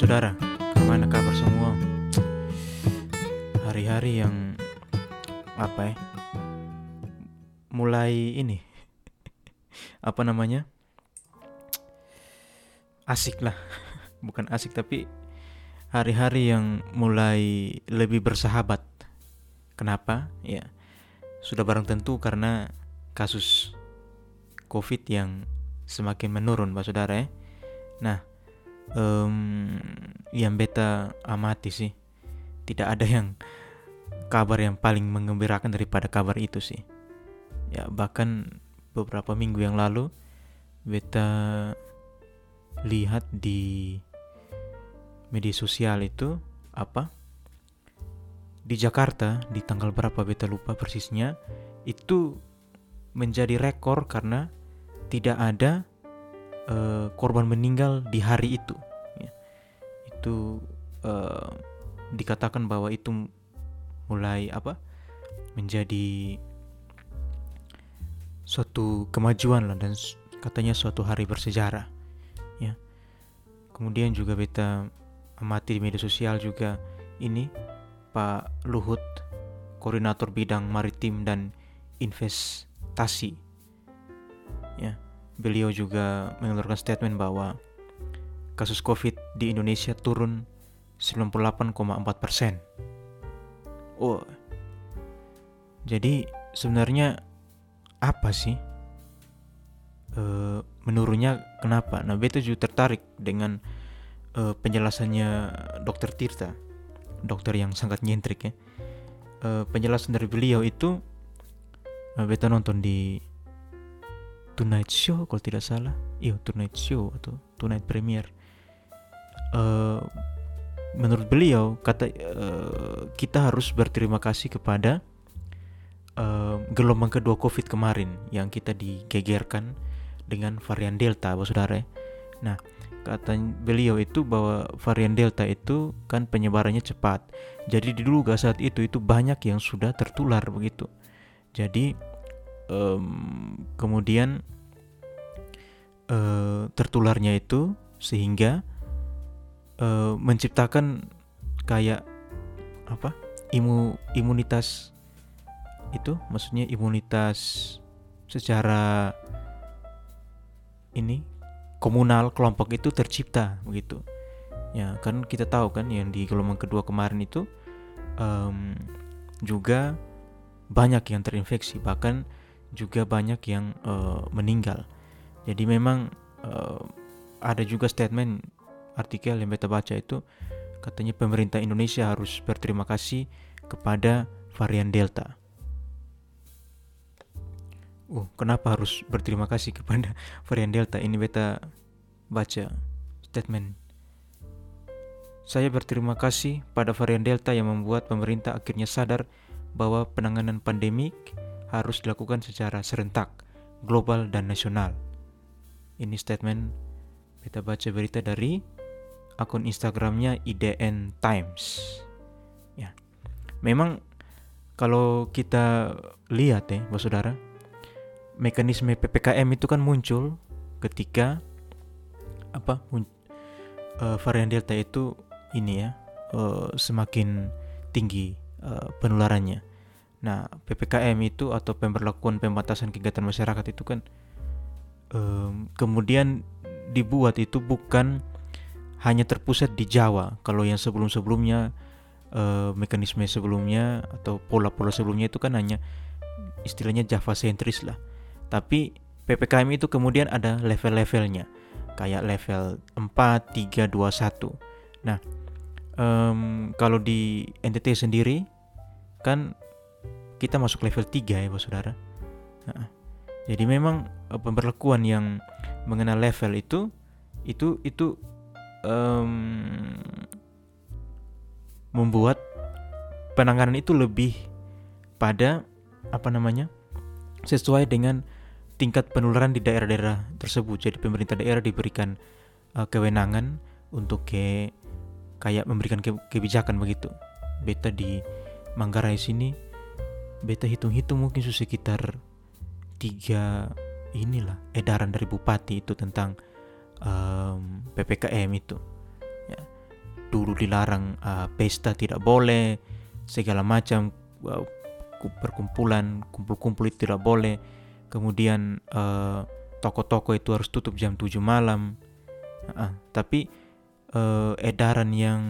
saudara, gimana kabar semua? Hari-hari yang apa ya? Mulai ini apa namanya? Asik lah, bukan asik tapi hari-hari yang mulai lebih bersahabat. Kenapa? Ya, sudah barang tentu karena kasus COVID yang semakin menurun, Pak Saudara ya. Nah, um, yang beta amati sih tidak ada yang kabar yang paling mengembirakan daripada kabar itu sih. Ya bahkan beberapa minggu yang lalu beta lihat di media sosial itu apa? Di Jakarta di tanggal berapa beta lupa persisnya itu menjadi rekor karena tidak ada uh, korban meninggal di hari itu. Ya. Itu uh, dikatakan bahwa itu mulai apa menjadi suatu kemajuan lah dan katanya suatu hari bersejarah ya kemudian juga beta amati di media sosial juga ini Pak Luhut koordinator bidang maritim dan investasi ya beliau juga mengeluarkan statement bahwa kasus COVID di Indonesia turun 98,4 persen. Oh, jadi sebenarnya apa sih e, menurunnya kenapa? Nah, beta juga tertarik dengan e, penjelasannya Dokter Tirta, dokter yang sangat nyentrik ya. E, penjelasan dari beliau itu beta nonton di Tonight Show kalau tidak salah iya Tonight Show atau Tonight Premiere uh, menurut beliau kata uh, kita harus berterima kasih kepada uh, gelombang kedua COVID kemarin yang kita digegerkan dengan varian Delta, bos saudara. Nah, kata beliau itu bahwa varian Delta itu kan penyebarannya cepat. Jadi di dulu saat itu itu banyak yang sudah tertular begitu. Jadi um, kemudian uh, tertularnya itu sehingga uh, menciptakan kayak apa imu imunitas itu maksudnya imunitas secara ini komunal kelompok itu tercipta begitu ya kan kita tahu kan yang di gelombang kedua kemarin itu um, juga banyak yang terinfeksi bahkan juga banyak yang uh, meninggal. Jadi memang uh, ada juga statement artikel yang beta baca itu katanya pemerintah Indonesia harus berterima kasih kepada varian Delta. Uh, kenapa harus berterima kasih kepada varian Delta? Ini beta baca statement. Saya berterima kasih pada varian Delta yang membuat pemerintah akhirnya sadar bahwa penanganan pandemik harus dilakukan secara serentak, global dan nasional. Ini statement kita baca berita dari akun Instagramnya IDN Times. Ya, memang kalau kita lihat ya, saudara, mekanisme ppkm itu kan muncul ketika apa uh, varian delta itu ini ya uh, semakin tinggi uh, penularannya Nah, PPKM itu atau pemberlakuan pembatasan kegiatan masyarakat itu kan um, kemudian dibuat itu bukan hanya terpusat di Jawa. Kalau yang sebelum-sebelumnya uh, mekanisme sebelumnya atau pola-pola sebelumnya itu kan hanya istilahnya Java sentris lah. Tapi PPKM itu kemudian ada level-levelnya. Kayak level 4, 3, 2, 1. Nah, um, kalau di NTT sendiri kan kita masuk level 3 ya Bapak Saudara. Jadi memang uh, pemberlakuan yang mengenal level itu itu itu um, membuat penanganan itu lebih pada apa namanya sesuai dengan tingkat penularan di daerah-daerah tersebut. Jadi pemerintah daerah diberikan uh, kewenangan untuk ke kayak memberikan ke, kebijakan begitu. Beta di Manggarai sini beta hitung-hitung mungkin sekitar tiga inilah edaran dari bupati itu tentang um, ppkm itu ya. dulu dilarang uh, pesta tidak boleh segala macam uh, perkumpulan kumpul-kumpul itu tidak boleh. Kemudian uh, toko-toko itu harus tutup jam 7 malam. Uh, tapi uh, edaran yang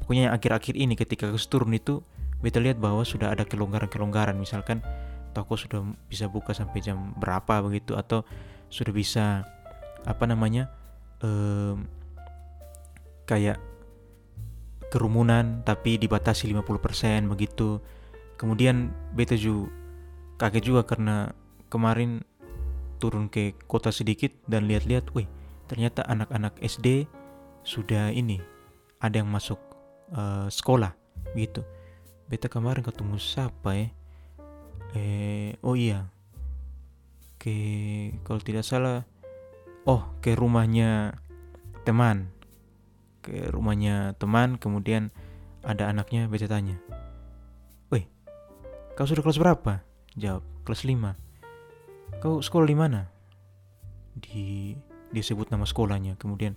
pokoknya yang akhir-akhir ini ketika kasus turun itu kita lihat bahwa sudah ada kelonggaran-kelonggaran. Misalkan toko sudah bisa buka sampai jam berapa begitu? Atau sudah bisa apa namanya um, kayak kerumunan tapi dibatasi 50% begitu. Kemudian beta juga kaget juga karena kemarin turun ke kota sedikit dan lihat-lihat wih ternyata anak-anak SD sudah ini ada yang masuk uh, sekolah gitu beta kemarin ketemu siapa ya eh oh iya. Ke kalau tidak salah oh ke rumahnya teman. Ke rumahnya teman kemudian ada anaknya beta tanya. Weh kau sudah kelas berapa? Jawab kelas 5 kau sekolah di mana? Di dia sebut nama sekolahnya kemudian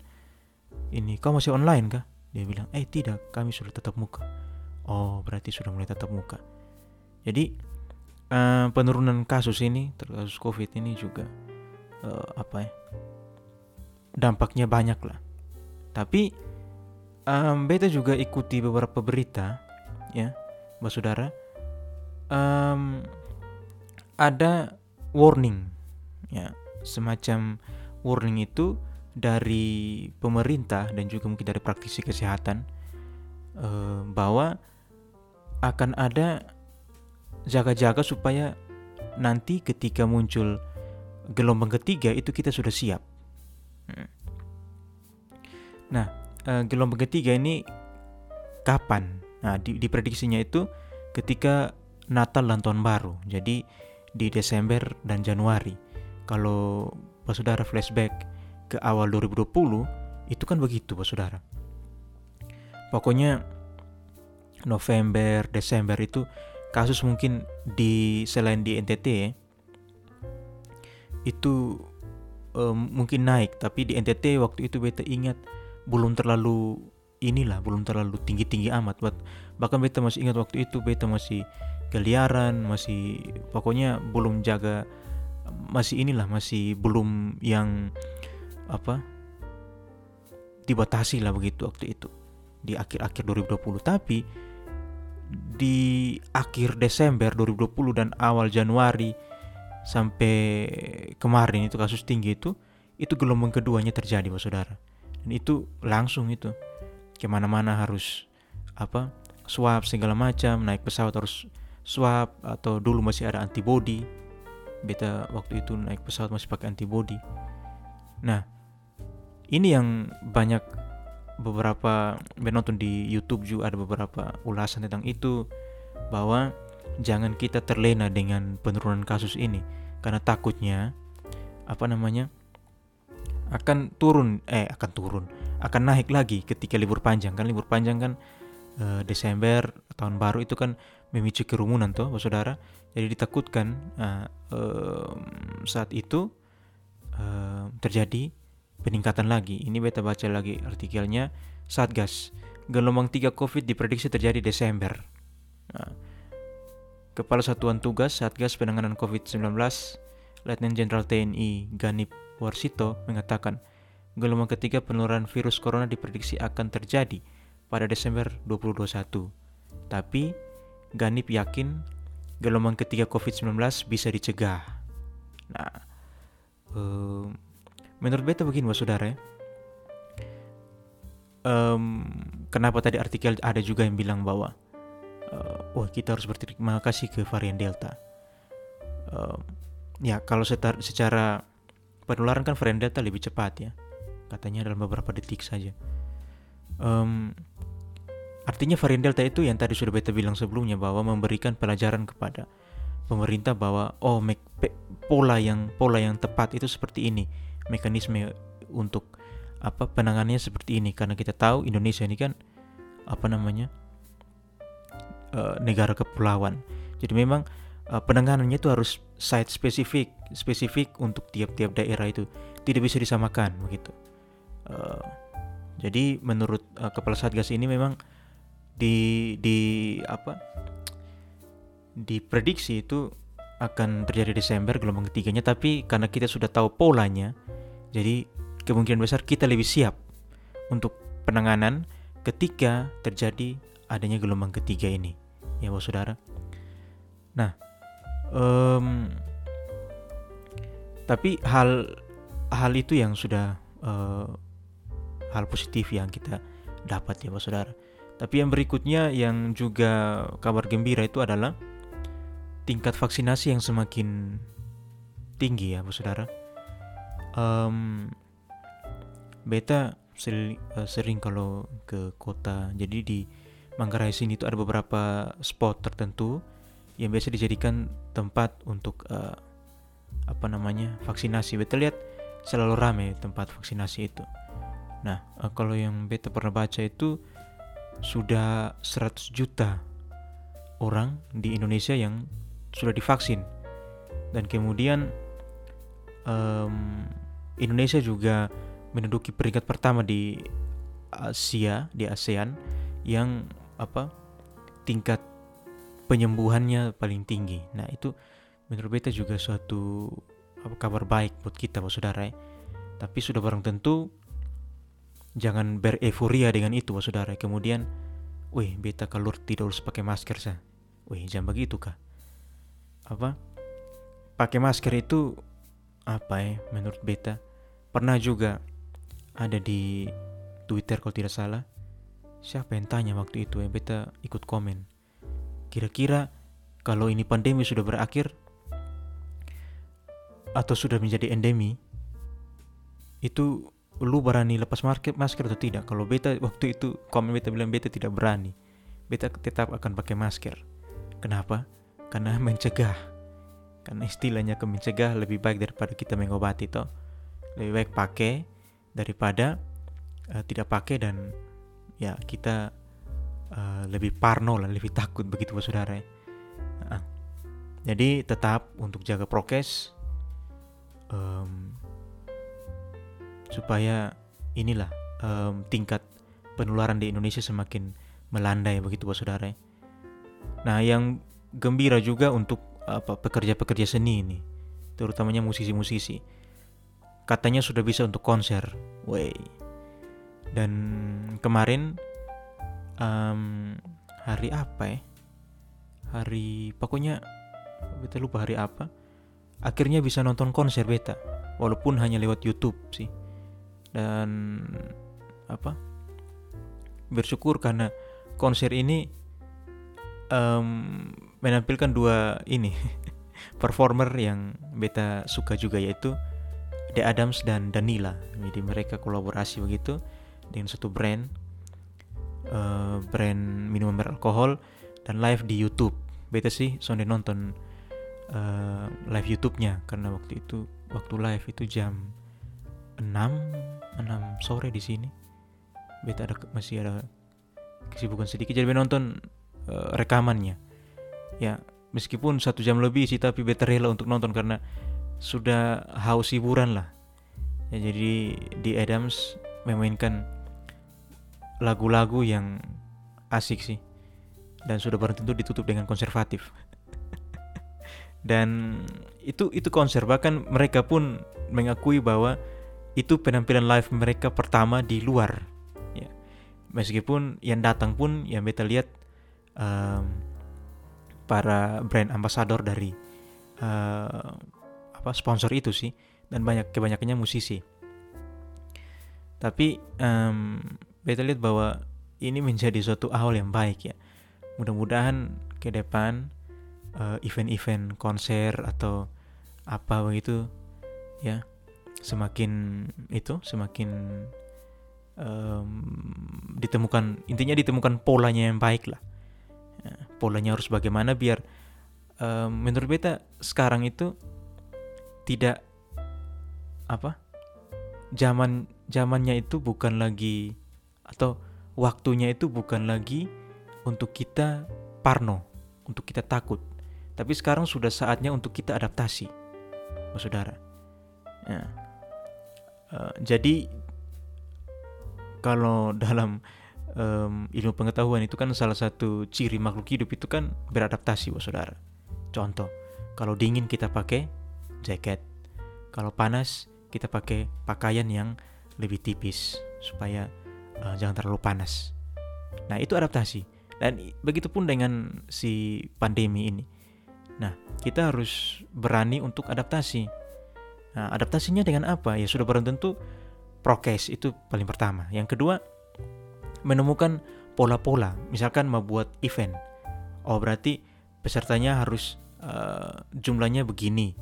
ini kau masih online kah? Dia bilang eh tidak kami sudah tetap muka. Oh berarti sudah mulai tetap muka. Jadi uh, penurunan kasus ini kasus covid ini juga uh, apa ya dampaknya banyak lah. Tapi um, beta juga ikuti beberapa berita ya mbak saudara. Um, ada warning ya semacam warning itu dari pemerintah dan juga mungkin dari praktisi kesehatan eh, bahwa akan ada jaga-jaga supaya nanti ketika muncul gelombang ketiga itu kita sudah siap. Hmm. Nah, eh, gelombang ketiga ini kapan? Nah, di, di prediksinya itu ketika Natal dan Tahun Baru. Jadi di Desember dan Januari. Kalau Pak Saudara flashback ke awal 2020 itu kan begitu Pak Saudara. Pokoknya November, Desember itu kasus mungkin di selain di NTT ya, itu um, mungkin naik. Tapi di NTT waktu itu beta ingat belum terlalu inilah belum terlalu tinggi-tinggi amat. Buat bahkan beta masih ingat waktu itu beta masih keliaran masih pokoknya belum jaga masih inilah masih belum yang apa dibatasi lah begitu waktu itu di akhir-akhir 2020 tapi di akhir Desember 2020 dan awal Januari sampai kemarin itu kasus tinggi itu itu gelombang keduanya terjadi pak saudara. Dan itu langsung itu ke mana-mana harus apa swab segala macam naik pesawat harus swab atau dulu masih ada antibody. Beta waktu itu naik pesawat masih pakai antibody. Nah ini yang banyak beberapa menonton di YouTube juga ada beberapa ulasan tentang itu bahwa jangan kita terlena dengan penurunan kasus ini. Karena takutnya apa namanya akan turun eh akan turun akan naik lagi ketika libur panjang. Kan libur panjang kan eh, Desember tahun baru itu kan memicu kerumunan tuh saudara. Jadi ditakutkan uh, saat itu uh, terjadi peningkatan lagi. Ini beta baca lagi artikelnya Satgas. Gelombang 3 COVID diprediksi terjadi Desember. Nah, Kepala Satuan Tugas Satgas Penanganan COVID-19, Letnan Jenderal TNI Ganip Warsito mengatakan, gelombang ketiga penurunan virus corona diprediksi akan terjadi pada Desember 2021. Tapi Ganip yakin gelombang ketiga COVID-19 bisa dicegah. Nah, um, menurut beta begini mas saudara ya. Um, kenapa tadi artikel ada juga yang bilang bahwa uh, oh kita harus berterima kasih ke varian Delta. Um, ya kalau setar, secara penularan kan varian Delta lebih cepat ya, katanya dalam beberapa detik saja. Um, Artinya varian Delta itu yang tadi sudah beta bilang sebelumnya bahwa memberikan pelajaran kepada pemerintah bahwa oh pola yang pola yang tepat itu seperti ini, mekanisme untuk apa penanganannya seperti ini karena kita tahu Indonesia ini kan apa namanya uh, negara kepulauan. Jadi memang uh, penanganannya itu harus site spesifik, spesifik untuk tiap-tiap daerah itu tidak bisa disamakan begitu. Uh, Jadi menurut uh, kepala satgas ini memang di di apa diprediksi itu akan terjadi Desember gelombang ketiganya tapi karena kita sudah tahu polanya jadi kemungkinan besar kita lebih siap untuk penanganan ketika terjadi adanya gelombang ketiga ini. Ya bos saudara. Nah um, tapi hal hal itu yang sudah uh, hal positif yang kita dapat ya bos saudara. Tapi yang berikutnya yang juga kabar gembira itu adalah tingkat vaksinasi yang semakin tinggi ya, saudara. Um, beta sering, uh, sering kalau ke kota, jadi di Manggarai sini itu ada beberapa spot tertentu yang biasa dijadikan tempat untuk uh, apa namanya vaksinasi. Beta lihat selalu ramai tempat vaksinasi itu. Nah, uh, kalau yang beta pernah baca itu sudah 100 juta orang di Indonesia yang sudah divaksin dan kemudian um, Indonesia juga menduduki peringkat pertama di Asia di ASEAN yang apa tingkat penyembuhannya paling tinggi. Nah itu menurut beta juga suatu apa, kabar baik buat kita, buat saudara. Ya. Tapi sudah barang tentu jangan bereforia dengan itu, buat saudara. Kemudian, wih beta kalau tidak harus pakai masker sah. Wih jangan begitu kah? Apa? Pakai masker itu apa ya menurut beta? Pernah juga ada di Twitter kalau tidak salah. Siapa yang tanya waktu itu ya beta ikut komen. Kira-kira kalau ini pandemi sudah berakhir atau sudah menjadi endemi itu lu berani lepas masker, masker atau tidak? Kalau beta waktu itu komen beta bilang beta tidak berani. Beta tetap akan pakai masker. Kenapa karena mencegah. Karena istilahnya ke mencegah lebih baik daripada kita mengobati toh. Lebih baik pakai daripada uh, tidak pakai dan ya kita uh, lebih parno lah lebih takut begitu saudara. Uh, jadi tetap untuk jaga prokes um, supaya inilah um, tingkat penularan di Indonesia semakin melandai begitu saudara. Nah yang gembira juga untuk apa pekerja-pekerja seni ini, terutamanya musisi-musisi. Katanya sudah bisa untuk konser, wey. Dan kemarin um, hari apa ya? Hari pokoknya beta lupa hari apa. Akhirnya bisa nonton konser beta, walaupun hanya lewat YouTube sih. Dan apa? Bersyukur karena konser ini um, menampilkan dua ini performer yang beta suka juga yaitu The Adams dan Danila. Jadi mereka kolaborasi begitu dengan satu brand uh, brand minuman beralkohol dan live di YouTube. Beta sih sonde nonton uh, live YouTube-nya karena waktu itu waktu live itu jam 6 6 sore di sini. Beta ada masih ada kesibukan sedikit jadi nonton uh, rekamannya ya meskipun satu jam lebih sih tapi better rela untuk nonton karena sudah haus hiburan lah. Ya jadi di Adams memainkan lagu-lagu yang asik sih. Dan sudah barang tentu ditutup dengan konservatif. Dan itu itu konser. Bahkan mereka pun mengakui bahwa itu penampilan live mereka pertama di luar. Ya meskipun yang datang pun yang beta lihat um, para brand ambassador dari uh, apa sponsor itu sih dan banyak kebanyakannya musisi. Tapi um, beta lihat bahwa ini menjadi suatu awal yang baik ya. Mudah-mudahan ke depan eh, event-event konser atau apa begitu ya semakin itu semakin um, ditemukan intinya ditemukan polanya yang baik lah polanya harus bagaimana biar um, menurut beta sekarang itu tidak apa zaman zamannya itu bukan lagi atau waktunya itu bukan lagi untuk kita parno untuk kita takut tapi sekarang sudah saatnya untuk kita adaptasi saudara ya. uh, jadi kalau dalam um, ilmu pengetahuan itu kan salah satu ciri makhluk hidup itu kan beradaptasi, bos saudara. Contoh, kalau dingin kita pakai jaket, kalau panas kita pakai pakaian yang lebih tipis supaya uh, jangan terlalu panas. Nah itu adaptasi. Dan begitu pun dengan si pandemi ini. Nah kita harus berani untuk adaptasi. Nah, adaptasinya dengan apa? Ya sudah barang tentu prokes itu paling pertama. Yang kedua menemukan pola-pola. Misalkan mau buat event. Oh berarti pesertanya harus uh, jumlahnya begini.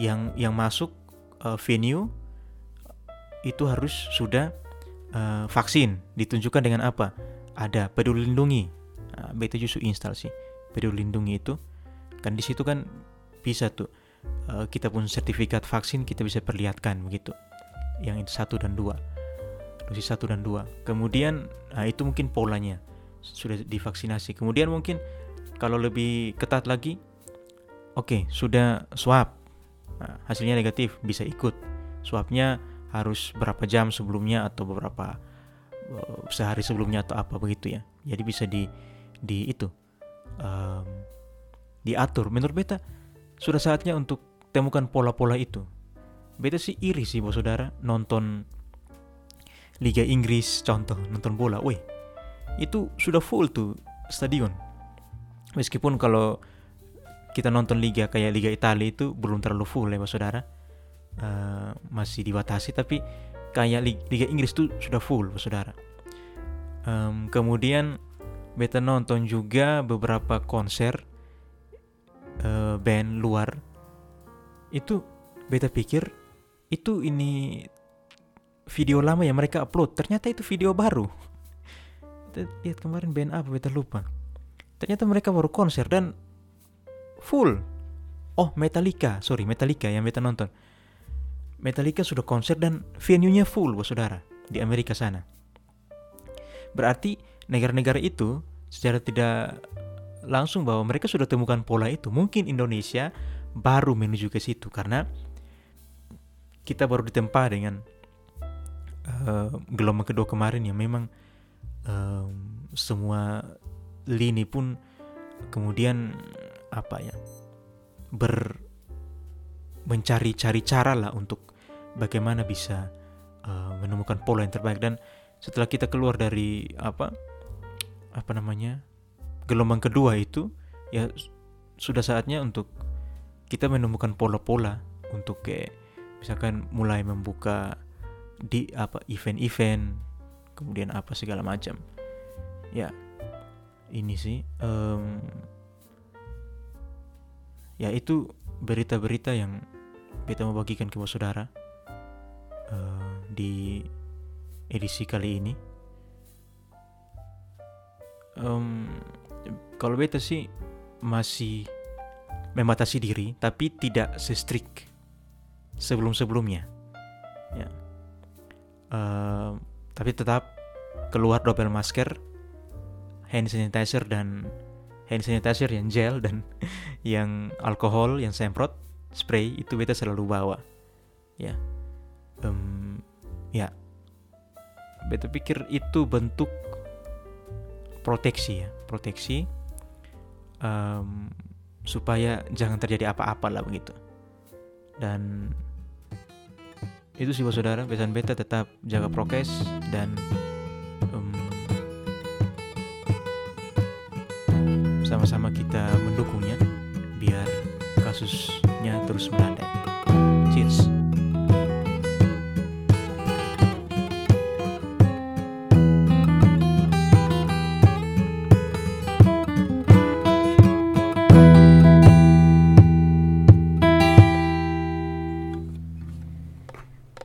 Yang yang masuk uh, venue itu harus sudah uh, vaksin. Ditunjukkan dengan apa? Ada peduli lindungi. Nah, justru install sih peduli lindungi itu. Kan di situ kan bisa tuh uh, kita pun sertifikat vaksin kita bisa perlihatkan begitu. Yang satu dan dua dosis satu dan dua. Kemudian nah itu mungkin polanya sudah divaksinasi. Kemudian mungkin kalau lebih ketat lagi, oke okay, sudah swab, nah, hasilnya negatif bisa ikut. Swabnya harus berapa jam sebelumnya atau beberapa uh, sehari sebelumnya atau apa begitu ya. Jadi bisa di di itu um, diatur. Menurut beta sudah saatnya untuk temukan pola-pola itu. Beta sih iri sih bos saudara nonton Liga Inggris contoh nonton bola, wih itu sudah full tuh stadion. Meskipun kalau kita nonton liga kayak Liga Italia itu belum terlalu full ya, saudara, uh, masih dibatasi. Tapi kayak Liga Inggris tuh sudah full, saudara. Um, kemudian beta nonton juga beberapa konser uh, band luar. Itu beta pikir itu ini video lama yang mereka upload ternyata itu video baru. Lihat kemarin band apa beta lupa. Ternyata mereka baru konser dan full. Oh Metallica sorry Metallica yang beta nonton. Metallica sudah konser dan venue-nya full bos saudara di Amerika sana. Berarti negara-negara itu secara tidak langsung bahwa mereka sudah temukan pola itu. Mungkin Indonesia baru menuju ke situ karena kita baru ditempa dengan uh, gelombang kedua kemarin ya memang uh, semua lini pun kemudian apa ya ber mencari-cari cara lah untuk bagaimana bisa uh, menemukan pola yang terbaik. Dan setelah kita keluar dari apa apa namanya gelombang kedua itu ya sudah saatnya untuk kita menemukan pola-pola untuk kayak misalkan mulai membuka di apa event-event kemudian apa segala macam. Ya ini sih um, ya itu berita-berita yang kita mau bagikan ke saudara uh, di edisi kali ini. Um, kalau beta sih masih membatasi diri tapi tidak se-strict sebelum-sebelumnya. Ya tapi tetap keluar double masker hand sanitizer dan hand sanitizer yang gel dan yang alkohol yang semprot spray itu beta selalu bawa. Ya. Um, ya. Beta pikir itu bentuk proteksi ya proteksi um, supaya jangan terjadi apa-apa lah begitu. Dan itu sih saudara pesan beta tetap jaga prokes dan um, sama-sama kita mendukungnya biar kasusnya terus melandai.